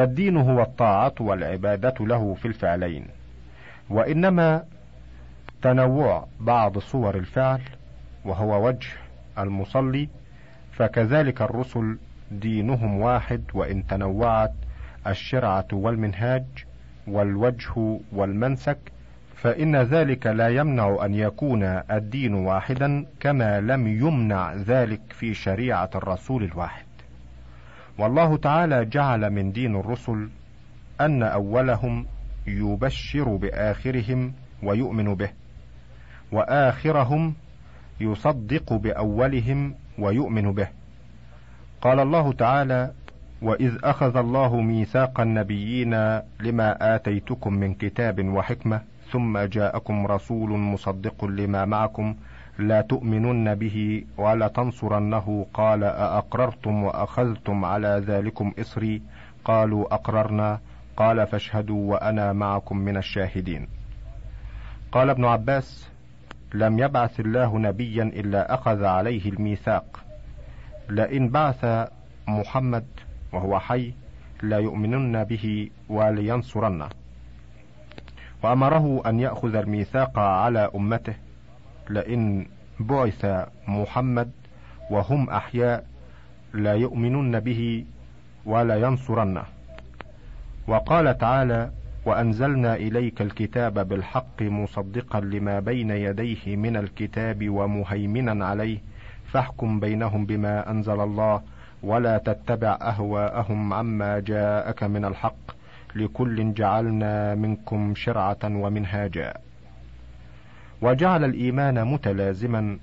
فالدين هو الطاعة والعبادة له في الفعلين وإنما تنوع بعض صور الفعل وهو وجه المصلي فكذلك الرسل دينهم واحد وإن تنوعت الشرعة والمنهاج والوجه والمنسك فإن ذلك لا يمنع أن يكون الدين واحدا كما لم يمنع ذلك في شريعة الرسول الواحد. والله تعالى جعل من دين الرسل أن أولهم يبشر بآخرهم ويؤمن به، وآخرهم يصدق بأولهم ويؤمن به. قال الله تعالى: وإذ أخذ الله ميثاق النبيين لما آتيتكم من كتاب وحكمة ثم جاءكم رسول مصدق لما معكم لا تؤمنن به ولا تنصرنه قال أأقررتم وأخذتم على ذلكم إصري؟ قالوا أقررنا. قال فاشهدوا وأنا معكم من الشاهدين. قال ابن عباس لم يبعث الله نبيا إلا أخذ عليه الميثاق. لئن بعث محمد وهو حي لا يؤمنن به ولينصرنه. وأمره أن يأخذ الميثاق على أمته. لئن بعث محمد وهم أحياء لا يؤمنن به ولا ينصرنه. وقال تعالى وأنزلنا إليك الكتاب بالحق مصدقا لما بين يديه من الكتاب ومهيمنا عليه فاحكم بينهم بما أنزل الله ولا تتبع أهواءهم عما جاءك من الحق لكل جعلنا منكم شرعة ومنهاجا. وجعل الإيمان متلازما.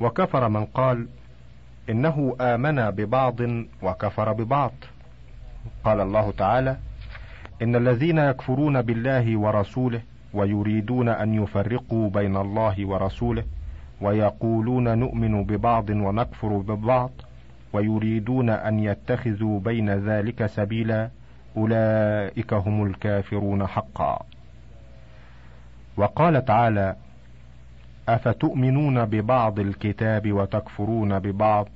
وكفر من قال إنه آمن ببعض وكفر ببعض. قال الله تعالى إن الذين يكفرون بالله ورسوله ويريدون أن يفرقوا بين الله ورسوله ويقولون نؤمن ببعض ونكفر ببعض ويريدون أن يتخذوا بين ذلك سبيلا أولئك هم الكافرون حقا. وقال تعالى أفتؤمنون ببعض الكتاب وتكفرون ببعض؟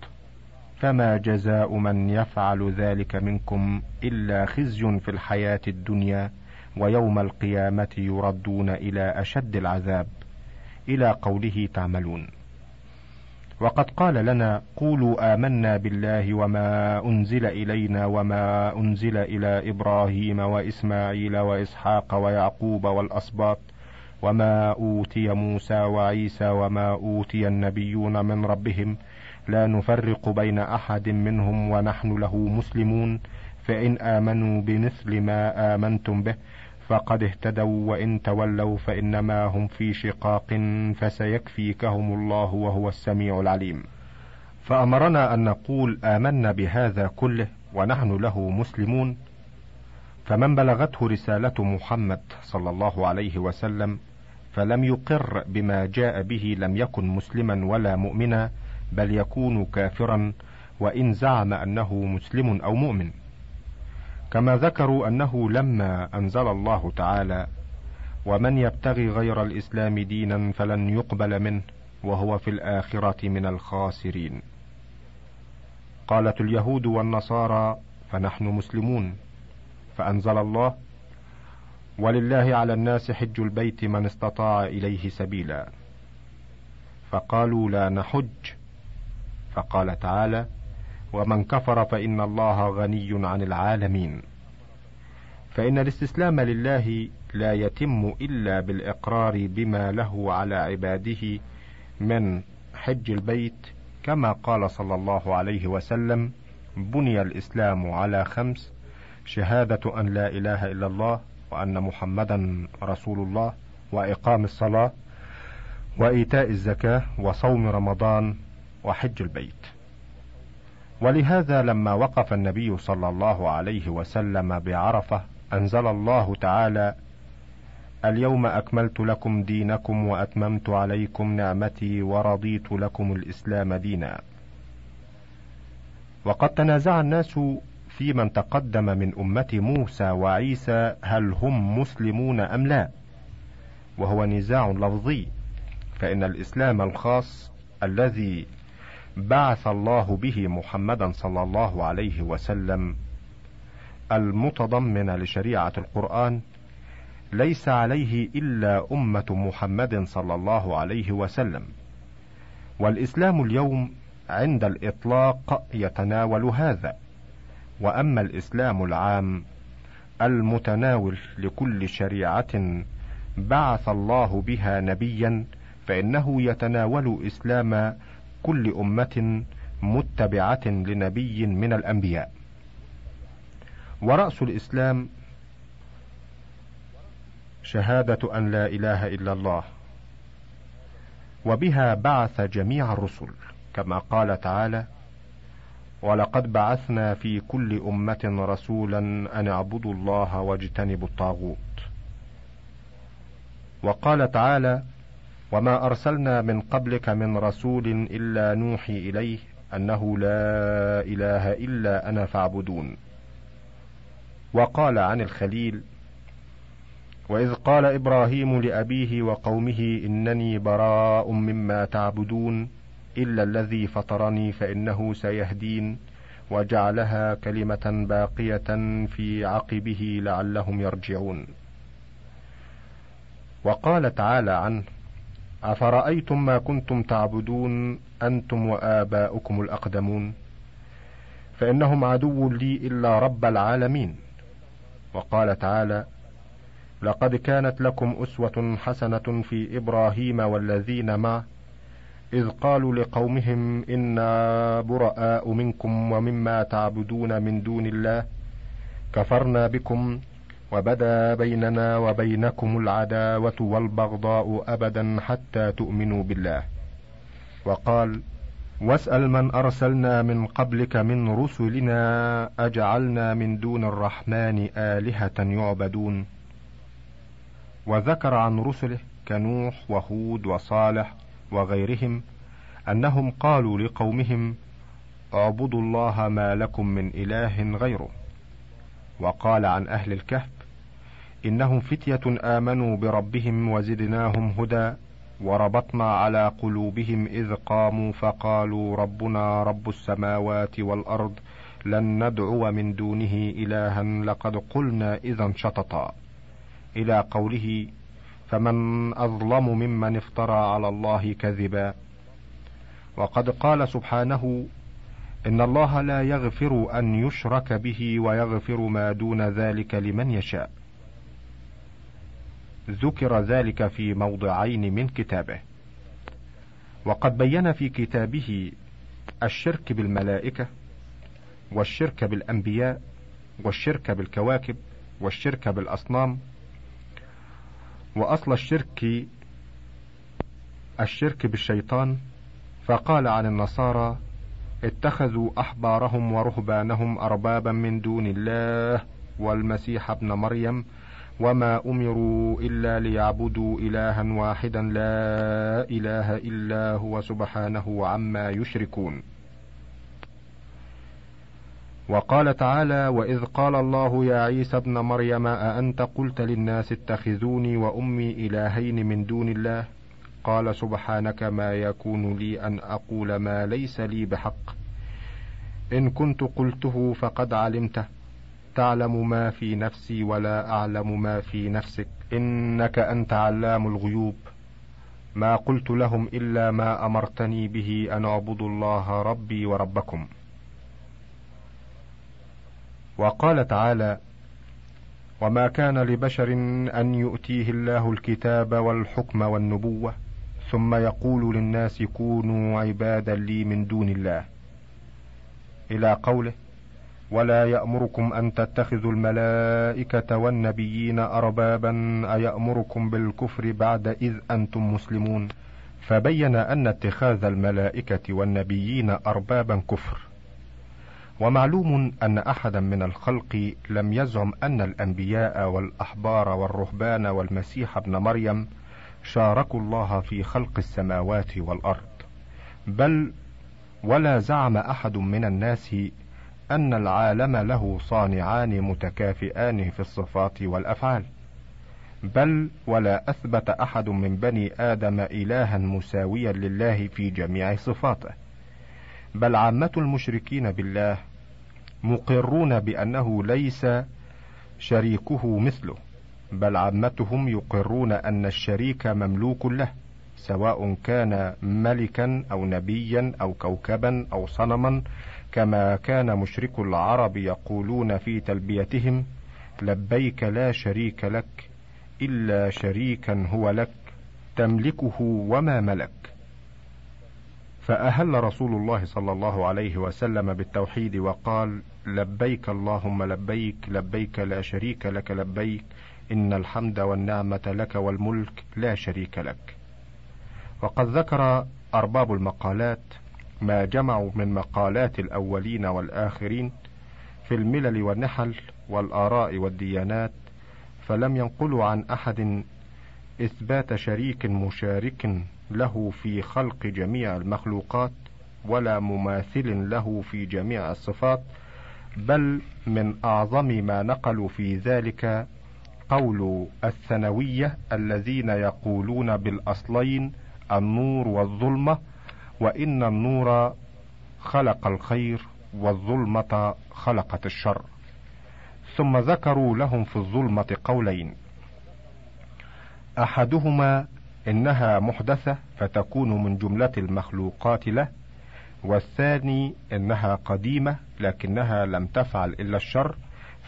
فما جزاء من يفعل ذلك منكم إلا خزي في الحياة الدنيا ويوم القيامة يردون إلى أشد العذاب. إلى قوله تعملون. وقد قال لنا قولوا آمنا بالله وما أنزل إلينا وما أنزل إلى إبراهيم وإسماعيل وإسحاق ويعقوب والأسباط وما أوتي موسى وعيسى وما أوتي النبيون من ربهم لا نفرق بين أحد منهم ونحن له مسلمون فإن آمنوا بمثل ما آمنتم به فقد اهتدوا وإن تولوا فإنما هم في شقاق فسيكفيكهم الله وهو السميع العليم فأمرنا أن نقول آمنا بهذا كله ونحن له مسلمون فمن بلغته رسالة محمد صلى الله عليه وسلم فلم يقر بما جاء به لم يكن مسلما ولا مؤمنا بل يكون كافرا وإن زعم أنه مسلم أو مؤمن. كما ذكروا أنه لما أنزل الله تعالى ومن يبتغي غير الإسلام دينا فلن يقبل منه وهو في الآخرة من الخاسرين. قالت اليهود والنصارى فنحن مسلمون. فأنزل الله ولله على الناس حج البيت من استطاع إليه سبيلا. فقالوا لا نحج. فقال تعالى ومن كفر فإن الله غني عن العالمين. فإن الاستسلام لله لا يتم إلا بالإقرار بما له على عباده من حج البيت كما قال صلى الله عليه وسلم بني الإسلام على خمس شهادة أن لا إله إلا الله وأن محمدا رسول الله وإقام الصلاة وإيتاء الزكاة وصوم رمضان وحج البيت. ولهذا لما وقف النبي صلى الله عليه وسلم بعرفة أنزل الله تعالى اليوم أكملت لكم دينكم وأتممت عليكم نعمتي ورضيت لكم الإسلام دينا. وقد تنازع الناس في من تقدم من أمة موسى وعيسى هل هم مسلمون أم لا. وهو نزاع لفظي. فإن الإسلام الخاص الذي بعث الله به محمدا صلى الله عليه وسلم المتضمنة لشريعة القرآن ليس عليه إلا أمة محمد صلى الله عليه وسلم. والإسلام اليوم عند الإطلاق يتناول هذا. وأما الإسلام العام المتناول لكل شريعة بعث الله بها نبيا فإنه يتناول إسلام كل أمة متبعة لنبي من الأنبياء. ورأس الإسلام شهادة أن لا إله إلا الله وبها بعث جميع الرسل كما قال تعالى ولقد بعثنا في كل أمة رسولا أن اعبدوا الله واجتنبوا الطاغوت. وقال تعالى وما أرسلنا من قبلك من رسول إلا نوحي إليه أنه لا إله إلا أنا فاعبدون. وقال عن الخليل وإذ قال إبراهيم لأبيه وقومه إنني براء مما تعبدون إلا الذي فطرني فإنه سيهدين وجعلها كلمة باقية في عقبه لعلهم يرجعون. وقال تعالى عنه أفرأيتم ما كنتم تعبدون أنتم وآباؤكم الأقدمون؟ فإنهم عدو لي إلا رب العالمين. وقال تعالى لقد كانت لكم أسوة حسنة في إبراهيم والذين معه إذ قالوا لقومهم إنا براء منكم ومما تعبدون من دون الله. كفرنا بكم وبدا بيننا وبينكم العداوة والبغضاء أبدا حتى تؤمنوا بالله. وقال واسأل من أرسلنا من قبلك من رسلنا أجعلنا من دون الرحمن آلهة يعبدون. وذكر عن رسله كنوح وهود وصالح وغيرهم أنهم قالوا لقومهم اعبدوا الله ما لكم من إله غيره. وقال عن أهل الكهف إنهم فتية آمنوا بربهم وزدناهم هدى وربطنا على قلوبهم إذ قاموا فقالوا ربنا رب السماوات والأرض لن ندعو من دونه إلها لقد قلنا إذا شططا. إلى قوله فمن أظلم ممن افترى على الله كذبا. وقد قال سبحانه إن الله لا يغفر أن يشرك به ويغفر ما دون ذلك لمن يشاء. ذكر ذلك في موضعين من كتابه. وقد بين في كتابه الشرك بالملائكة والشرك بالأنبياء والشرك بالكواكب والشرك بالأصنام وأصل الشرك الشرك بالشيطان فقال عن النصارى اتخذوا أحبارهم ورهبانهم أربابا من دون الله والمسيح ابن مريم وما أمروا إلا ليعبدوا إلها واحدا لا إله إلا هو سبحانه عما يشركون. وقال تعالى واذ قال الله يا عيسى ابن مريم اانت قلت للناس اتخذوني وامي الهين من دون الله؟ قال سبحانك ما يكون لي ان أقول ما ليس لي بحق. ان كنت قلته فقد علمته تعلم ما في نفسي ولا اعلم ما في نفسك. انك انت علام الغيوب. ما قلت لهم الا ما امرتني به ان اعبدوا الله ربي وربكم. وقال تعالى وما كان لبشر أن يؤتيه الله الكتاب والحكم والنبوة ثم يقول للناس كونوا عبادا لي من دون الله إلى قوله ولا يأمركم أن تتخذوا الملائكة والنبيين أربابا أيأمركم بالكفر بعد إذ أنتم مسلمون فبين أن اتخاذ الملائكة والنبيين أربابا كفر. ومعلوم أن أحدا من الخلق لم يزعم أن الأنبياء والأحبار والرهبان والمسيح ابن مريم شاركوا الله في خلق السماوات والأرض. بل ولا زعم أحد من الناس أن العالم له صانعان متكافئان في الصفات والأفعال. بل ولا أثبت أحد من بني آدم إلها مساويا لله في جميع صفاته. بل عامة المشركين بالله مقرون بأنه ليس شريكه مثله بل عامتهم يقرون أن الشريك مملوك له سواء كان ملكا أو نبيا أو كوكبا أو صنما كما كان مشرك العرب يقولون في تلبيتهم لبيك لا شريك لك إلا شريكا هو لك تملكه وما ملك. فأهل رسول الله صلى الله عليه وسلم بالتوحيد وقال لبيك اللهم لبيك لبيك لا شريك لك لبيك إن الحمد والنعمة لك والملك لا شريك لك. وقد ذكر أرباب المقالات ما جمعوا من مقالات الأولين والآخرين في الملل والنحل والآراء والديانات فلم ينقلوا عن أحد إثبات شريك مشارك له في خلق جميع المخلوقات ولا مماثل له في جميع الصفات بل من أعظم ما نقلوا في ذلك قول الثانوية الذين يقولون بالأصلين النور والظلمة وإن النور خلق الخير والظلمة خلقت الشر. ثم ذكروا لهم في الظلمة قولين أحدهما إنها محدثة فتكون من جملة المخلوقات له والثاني إنها قديمة لكنها لم تفعل إلا الشر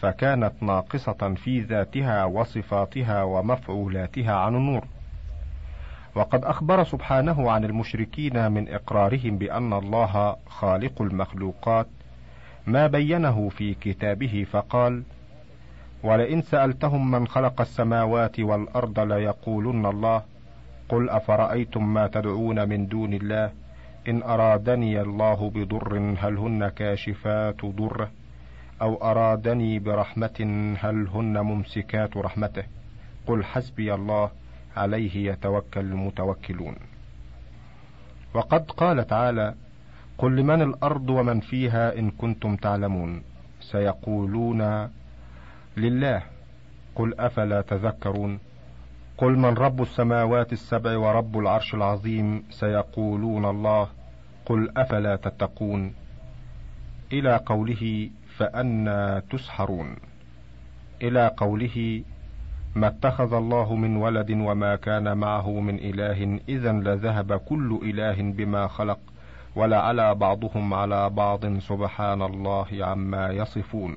فكانت ناقصة في ذاتها وصفاتها ومفعولاتها عن النور. وقد أخبر سبحانه عن المشركين من إقرارهم بأن الله خالق المخلوقات ما بينه في كتابه فقال ولئن سألتهم من خلق السماوات والأرض ليقولن الله قل أفرأيتم ما تدعون من دون الله؟ إن أرادني الله بضر هل هن كاشفات ضره؟ أو أرادني برحمة هل هن ممسكات رحمته؟ قل حسبي الله عليه يتوكل المتوكلون. وقد قال تعالى قل لمن الأرض ومن فيها إن كنتم تعلمون. سيقولون لله قل أفلا تذكرون؟ قل من رب السماوات السبع ورب العرش العظيم سيقولون الله قل أفلا تتقون إلى قوله فانى تسحرون إلى قوله ما اتخذ الله من ولد وما كان معه من إله اذا لذهب كل إله بما خلق ولعلى بعضهم على بعض سبحان الله عما يصفون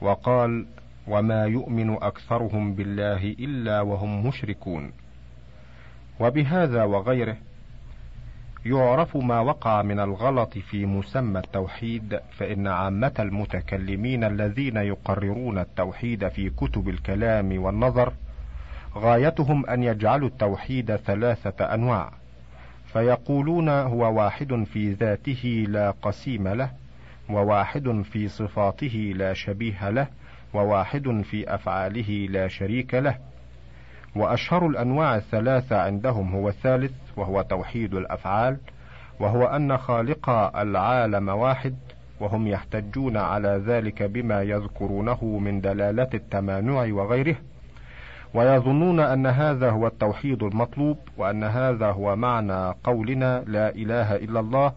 وقال وما يؤمن اكثرهم بالله الا وهم مشركون. وبهذا وغيره يعرف ما وقع من الغلط في مسمى التوحيد فان عامه المتكلمين الذين يقررون التوحيد في كتب الكلام والنظر غايتهم ان يجعلوا التوحيد ثلاثة انواع. فيقولون هو واحد في ذاته لا قسيم له وواحد في صفاته لا شبيه له وواحد في أفعاله لا شريك له. وأشهر الأنواع الثلاثة عندهم هو الثالث وهو توحيد الأفعال وهو أن خالق العالم واحد وهم يحتجون على ذلك بما يذكرونه من دلالة التمانع وغيره. ويظنون أن هذا هو التوحيد المطلوب وأن هذا هو معنى قولنا لا إله إلا الله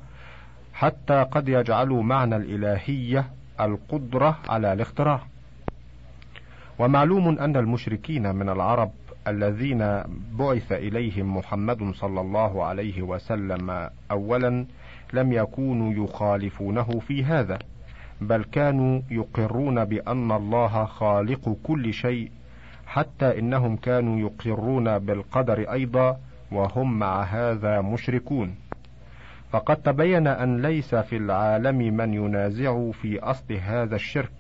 حتى قد يجعلوا معنى الإلهية القدرة على الاختراع. ومعلوم أن المشركين من العرب الذين بعث إليهم محمد صلى الله عليه وسلم اولا لم يكونوا يخالفونه في هذا بل كانوا يقرون بأن الله خالق كل شيء حتى إنهم كانوا يقرون بالقدر أيضا وهم مع هذا مشركون. فقد تبين أن ليس في العالم من ينازع في أصل هذا الشرك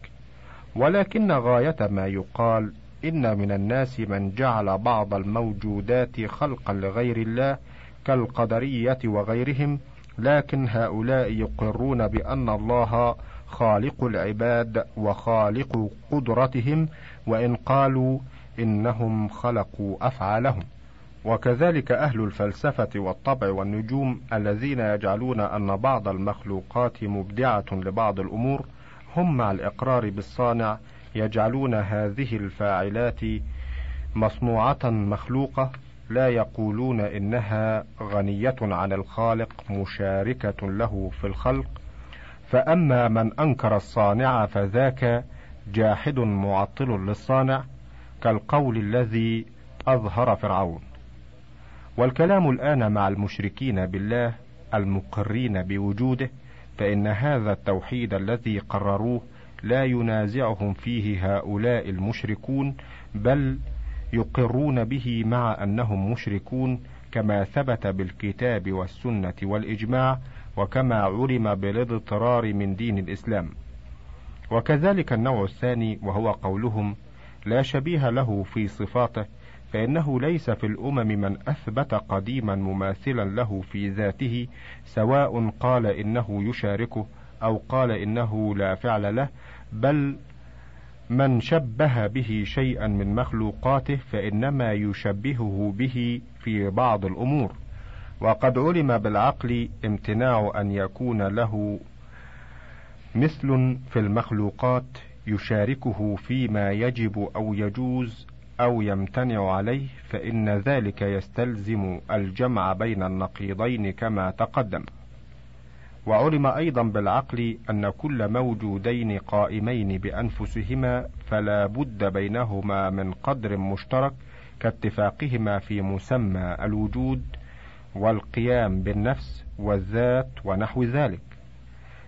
ولكن غاية ما يقال إن من الناس من جعل بعض الموجودات خلقا لغير الله كالقدرية وغيرهم لكن هؤلاء يقرون بأن الله خالق العباد وخالق قدرتهم وإن قالوا إنهم خلقوا أفعالهم. وكذلك أهل الفلسفة والطبع والنجوم الذين يجعلون أن بعض المخلوقات مبدعة لبعض الأمور هم مع الإقرار بالصانع يجعلون هذه الفاعلات مصنوعة مخلوقة لا يقولون إنها غنية عن الخالق مشاركة له في الخلق. فأما من أنكر الصانع فذاك جاحد معطل للصانع كالقول الذي أظهر فرعون. والكلام الآن مع المشركين بالله المقرين بوجوده فإن هذا التوحيد الذي قرروه لا ينازعهم فيه هؤلاء المشركون بل يقرون به مع أنهم مشركون كما ثبت بالكتاب والسنة والإجماع وكما علم بالاضطرار من دين الإسلام. وكذلك النوع الثاني وهو قولهم لا شبيه له في صفاته فإنه ليس في الأمم من أثبت قديما مماثلا له في ذاته سواء قال إنه يشاركه أو قال إنه لا فعل له بل من شبه به شيئا من مخلوقاته فإنما يشبهه به في بعض الأمور. وقد علم بالعقل امتناع أن يكون له مثل في المخلوقات يشاركه فيما يجب أو يجوز أو يمتنع عليه فإن ذلك يستلزم الجمع بين النقيضين كما تقدم. وعلم أيضا بالعقل أن كل موجودين قائمين بأنفسهما فلا بد بينهما من قدر مشترك كاتفاقهما في مسمى الوجود والقيام بالنفس والذات ونحو ذلك.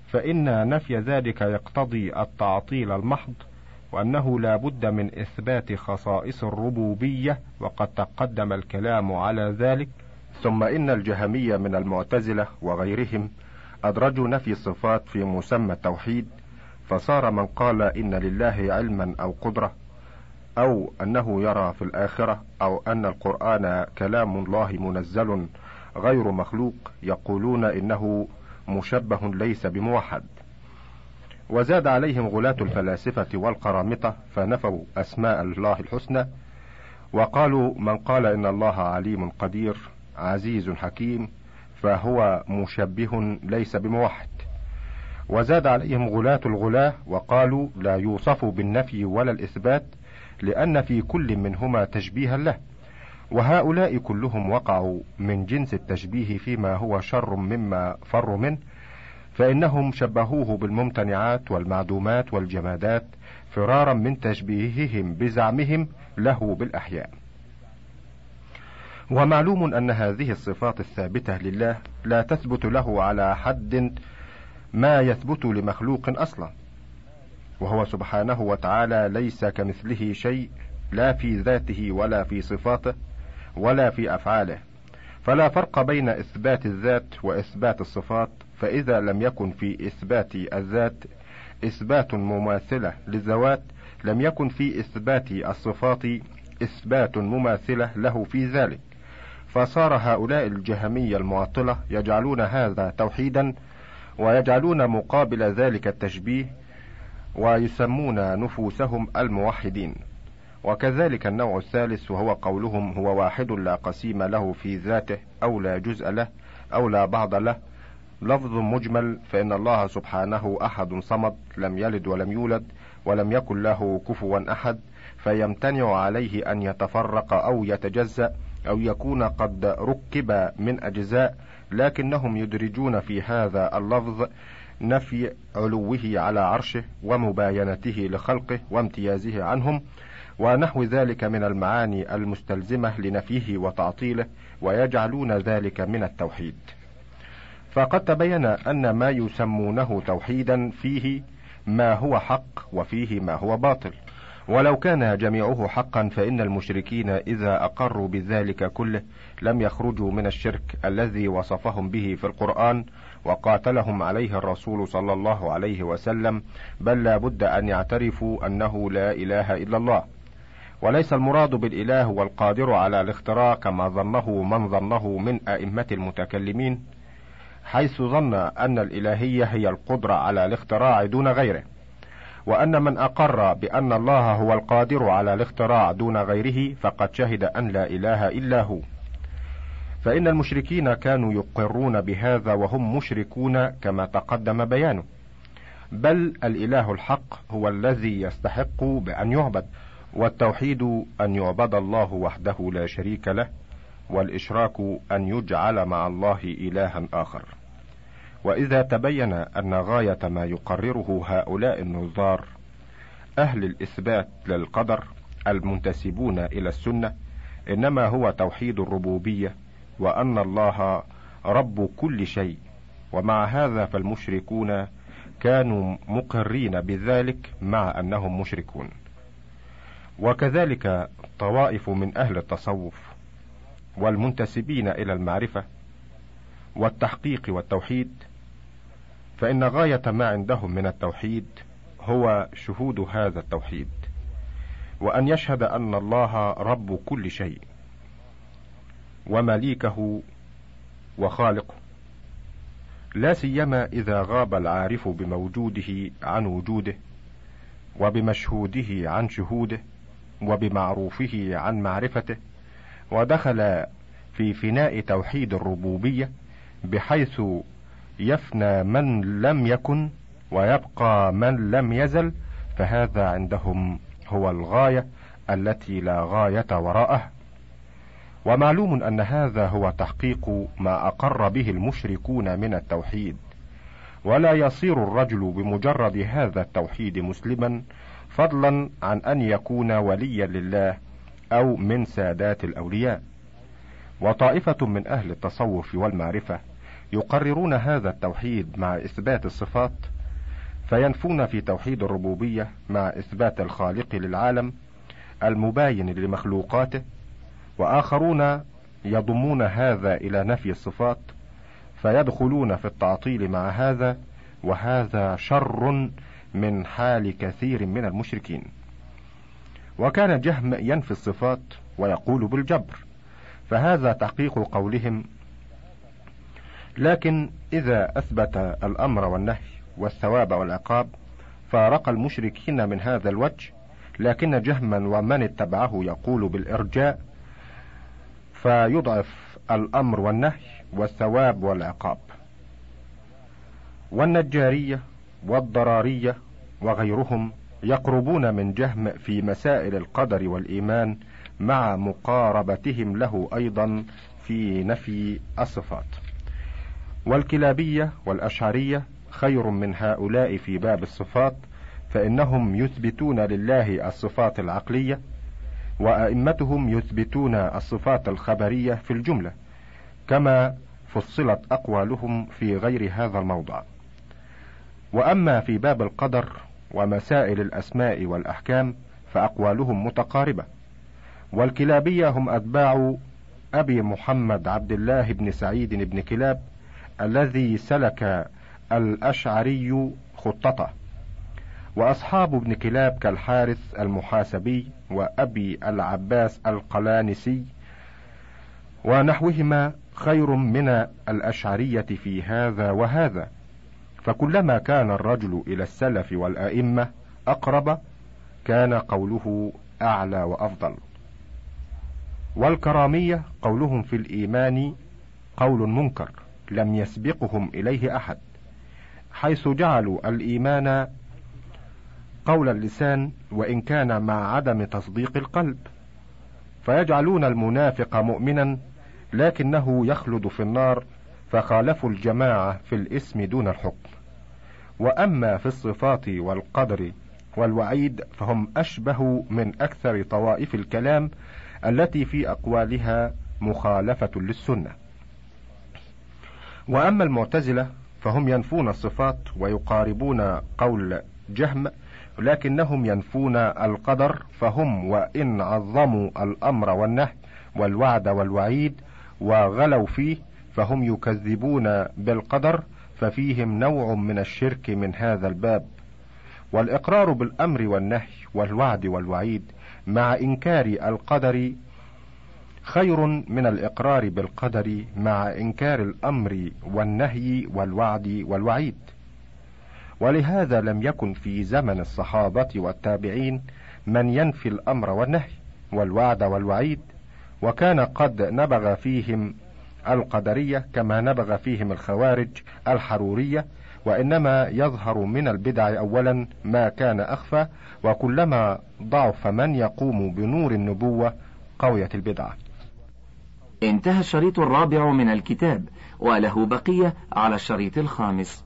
فإن نفي ذلك يقتضي التعطيل المحض وأنه لا بد من إثبات خصائص الربوبية وقد تقدم الكلام على ذلك. ثم إن الجهمية من المعتزلة وغيرهم أدرجوا نفي الصفات في مسمى التوحيد فصار من قال إن لله علما أو قدرة أو أنه يرى في الآخرة أو أن القرآن كلام الله منزل غير مخلوق يقولون إنه مشبه ليس بموحد. وزاد عليهم غلاة الفلاسفة والقرامطة فنفوا أسماء الله الحسنى وقالوا من قال إن الله عليم قدير عزيز حكيم فهو مشبه ليس بموحد. وزاد عليهم غلاة الغلاة وقالوا لا يوصف بالنفي ولا الإثبات لأن في كل منهما تشبيها له. وهؤلاء كلهم وقعوا من جنس التشبيه فيما هو شر مما فروا منه فإنهم شبهوه بالممتنعات والمعدومات والجمادات فرارا من تشبيههم بزعمهم له بالأحياء. ومعلوم أن هذه الصفات الثابتة لله لا تثبت له على حد ما يثبت لمخلوق أصلا. وهو سبحانه وتعالى ليس كمثله شيء لا في ذاته ولا في صفاته ولا في أفعاله. فلا فرق بين إثبات الذات وإثبات الصفات فإذا لم يكن في إثبات الذات إثبات مماثلة للذوات لم يكن في إثبات الصفات إثبات مماثلة له في ذلك. فصار هؤلاء الجهمية المعطلة يجعلون هذا توحيدا ويجعلون مقابل ذلك التشبيه ويسمون نفوسهم الموحدين. وكذلك النوع الثالث وهو قولهم هو واحد لا قسيم له في ذاته أو لا جزء له أو لا بعض له. لفظ مجمل فإن الله سبحانه أحد صمد لم يلد ولم يولد ولم يكن له كفوا أحد فيمتنع عليه أن يتفرق أو يتجزأ أو يكون قد ركب من أجزاء. لكنهم يدرجون في هذا اللفظ نفي علوه على عرشه ومباينته لخلقه وامتيازه عنهم ونحو ذلك من المعاني المستلزمة لنفيه وتعطيله ويجعلون ذلك من التوحيد. فقد تبين أن ما يسمونه توحيدا فيه ما هو حق وفيه ما هو باطل. ولو كان جميعه حقا فإن المشركين إذا أقروا بذلك كله لم يخرجوا من الشرك الذي وصفهم به في القرآن وقاتلهم عليه الرسول صلى الله عليه وسلم بل لا بد أن يعترفوا أنه لا إله إلا الله. وليس المراد بالإله والقادر على الاختراع كما ظنه من ظنه من أئمة المتكلمين حيث ظن أن الإلهية هي القدرة على الاختراع دون غيره وأن من أقر بأن الله هو القادر على الاختراع دون غيره فقد شهد أن لا إله إلا هو. فإن المشركين كانوا يقرون بهذا وهم مشركون كما تقدم بيانه. بل الإله الحق هو الذي يستحق بأن يعبد. والتوحيد أن يعبد الله وحده لا شريك له والإشراك أن يجعل مع الله إلها آخر. وإذا تبين أن غاية ما يقرره هؤلاء النظار أهل الإثبات للقدر المنتسبون إلى السنة إنما هو توحيد الربوبية وأن الله رب كل شيء. ومع هذا فالمشركون كانوا مقرين بذلك مع أنهم مشركون. وكذلك طوائف من أهل التصوف والمنتسبين إلى المعرفة والتحقيق والتوحيد فإن غاية ما عندهم من التوحيد هو شهود هذا التوحيد وأن يشهد أن الله رب كل شيء ومليكه وخالقه لا سيما إذا غاب العارف بموجوده عن وجوده وبمشهوده عن شهوده. وبمعروفه عن معرفته ودخل في فناء توحيد الربوبية بحيث يفنى من لم يكن ويبقى من لم يزل فهذا عندهم هو الغاية التي لا غاية وراءه. ومعلوم أن هذا هو تحقيق ما أقر به المشركون من التوحيد. ولا يصير الرجل بمجرد هذا التوحيد مسلما فضلا عن أن يكون وليا لله أو من سادات الأولياء. وطائفة من أهل التصوف والمعرفة يقررون هذا التوحيد مع إثبات الصفات فينفون في توحيد الربوبية مع إثبات الخالق للعالم المباين لمخلوقاته وآخرون يضمون هذا إلى نفي الصفات فيدخلون في التعطيل مع هذا وهذا شر من حال كثير من المشركين. وكان جهم ينفي الصفات ويقول بالجبر فهذا تحقيق قولهم. لكن إذا أثبت الأمر والنهي والثواب والعقاب فارق المشركين من هذا الوجه لكن جهما ومن اتبعه يقول بالإرجاء فيضعف الأمر والنهي والثواب والعقاب. والنجارية والضرارية وغيرهم يقربون من جهم في مسائل القدر والإيمان مع مقاربتهم له أيضا في نفي الصفات. والكلابية والأشعرية خير من هؤلاء في باب الصفات فإنهم يثبتون لله الصفات العقلية وأئمتهم يثبتون الصفات الخبرية في الجملة كما فصلت أقوالهم في غير هذا الموضع. وأما في باب القدر ومسائل الأسماء والأحكام فأقوالهم متقاربة. والكلابية هم أتباع أبي محمد عبد الله بن سعيد بن كلاب الذي سلك الأشعري خطته وأصحاب ابن كلاب كالحارث المحاسبي وأبي العباس القلانسي ونحوهما خير من الأشعرية في هذا وهذا. فكلما كان الرجل إلى السلف والأئمة أقرب كان قوله أعلى وأفضل. والكرامية قولهم في الإيمان قول منكر لم يسبقهم إليه أحد حيث جعلوا الإيمان قول اللسان وإن كان مع عدم تصديق القلب. فيجعلون المنافق مؤمنا لكنه يخلد في النار فخالفوا الجماعة في الاسم دون الحكم. وأما في الصفات والقدر والوعيد فهم أشبه من أكثر طوائف الكلام التي في أقوالها مخالفة للسنة. وأما المعتزلة فهم ينفون الصفات ويقاربون قول جهم لكنهم ينفون القدر فهم وإن عظموا الأمر والنهي والوعد والوعيد وغلوا فيه فهم يكذبون بالقدر ففيهم نوع من الشرك من هذا الباب. والإقرار بالأمر والنهي والوعد والوعيد مع إنكار القدر خير من الإقرار بالقدر مع إنكار الأمر والنهي والوعد والوعيد. ولهذا لم يكن في زمن الصحابة والتابعين من ينفي الأمر والنهي والوعد والوعيد وكان قد نبغ فيهم القدرية كما نبغ فيهم الخوارج الحرورية وإنما يظهر من البدع اولا ما كان أخفى وكلما ضعف من يقوم بنور النبوة قويت البدعه انتهى الشريط الرابع من الكتاب وله بقية على الشريط الخامس.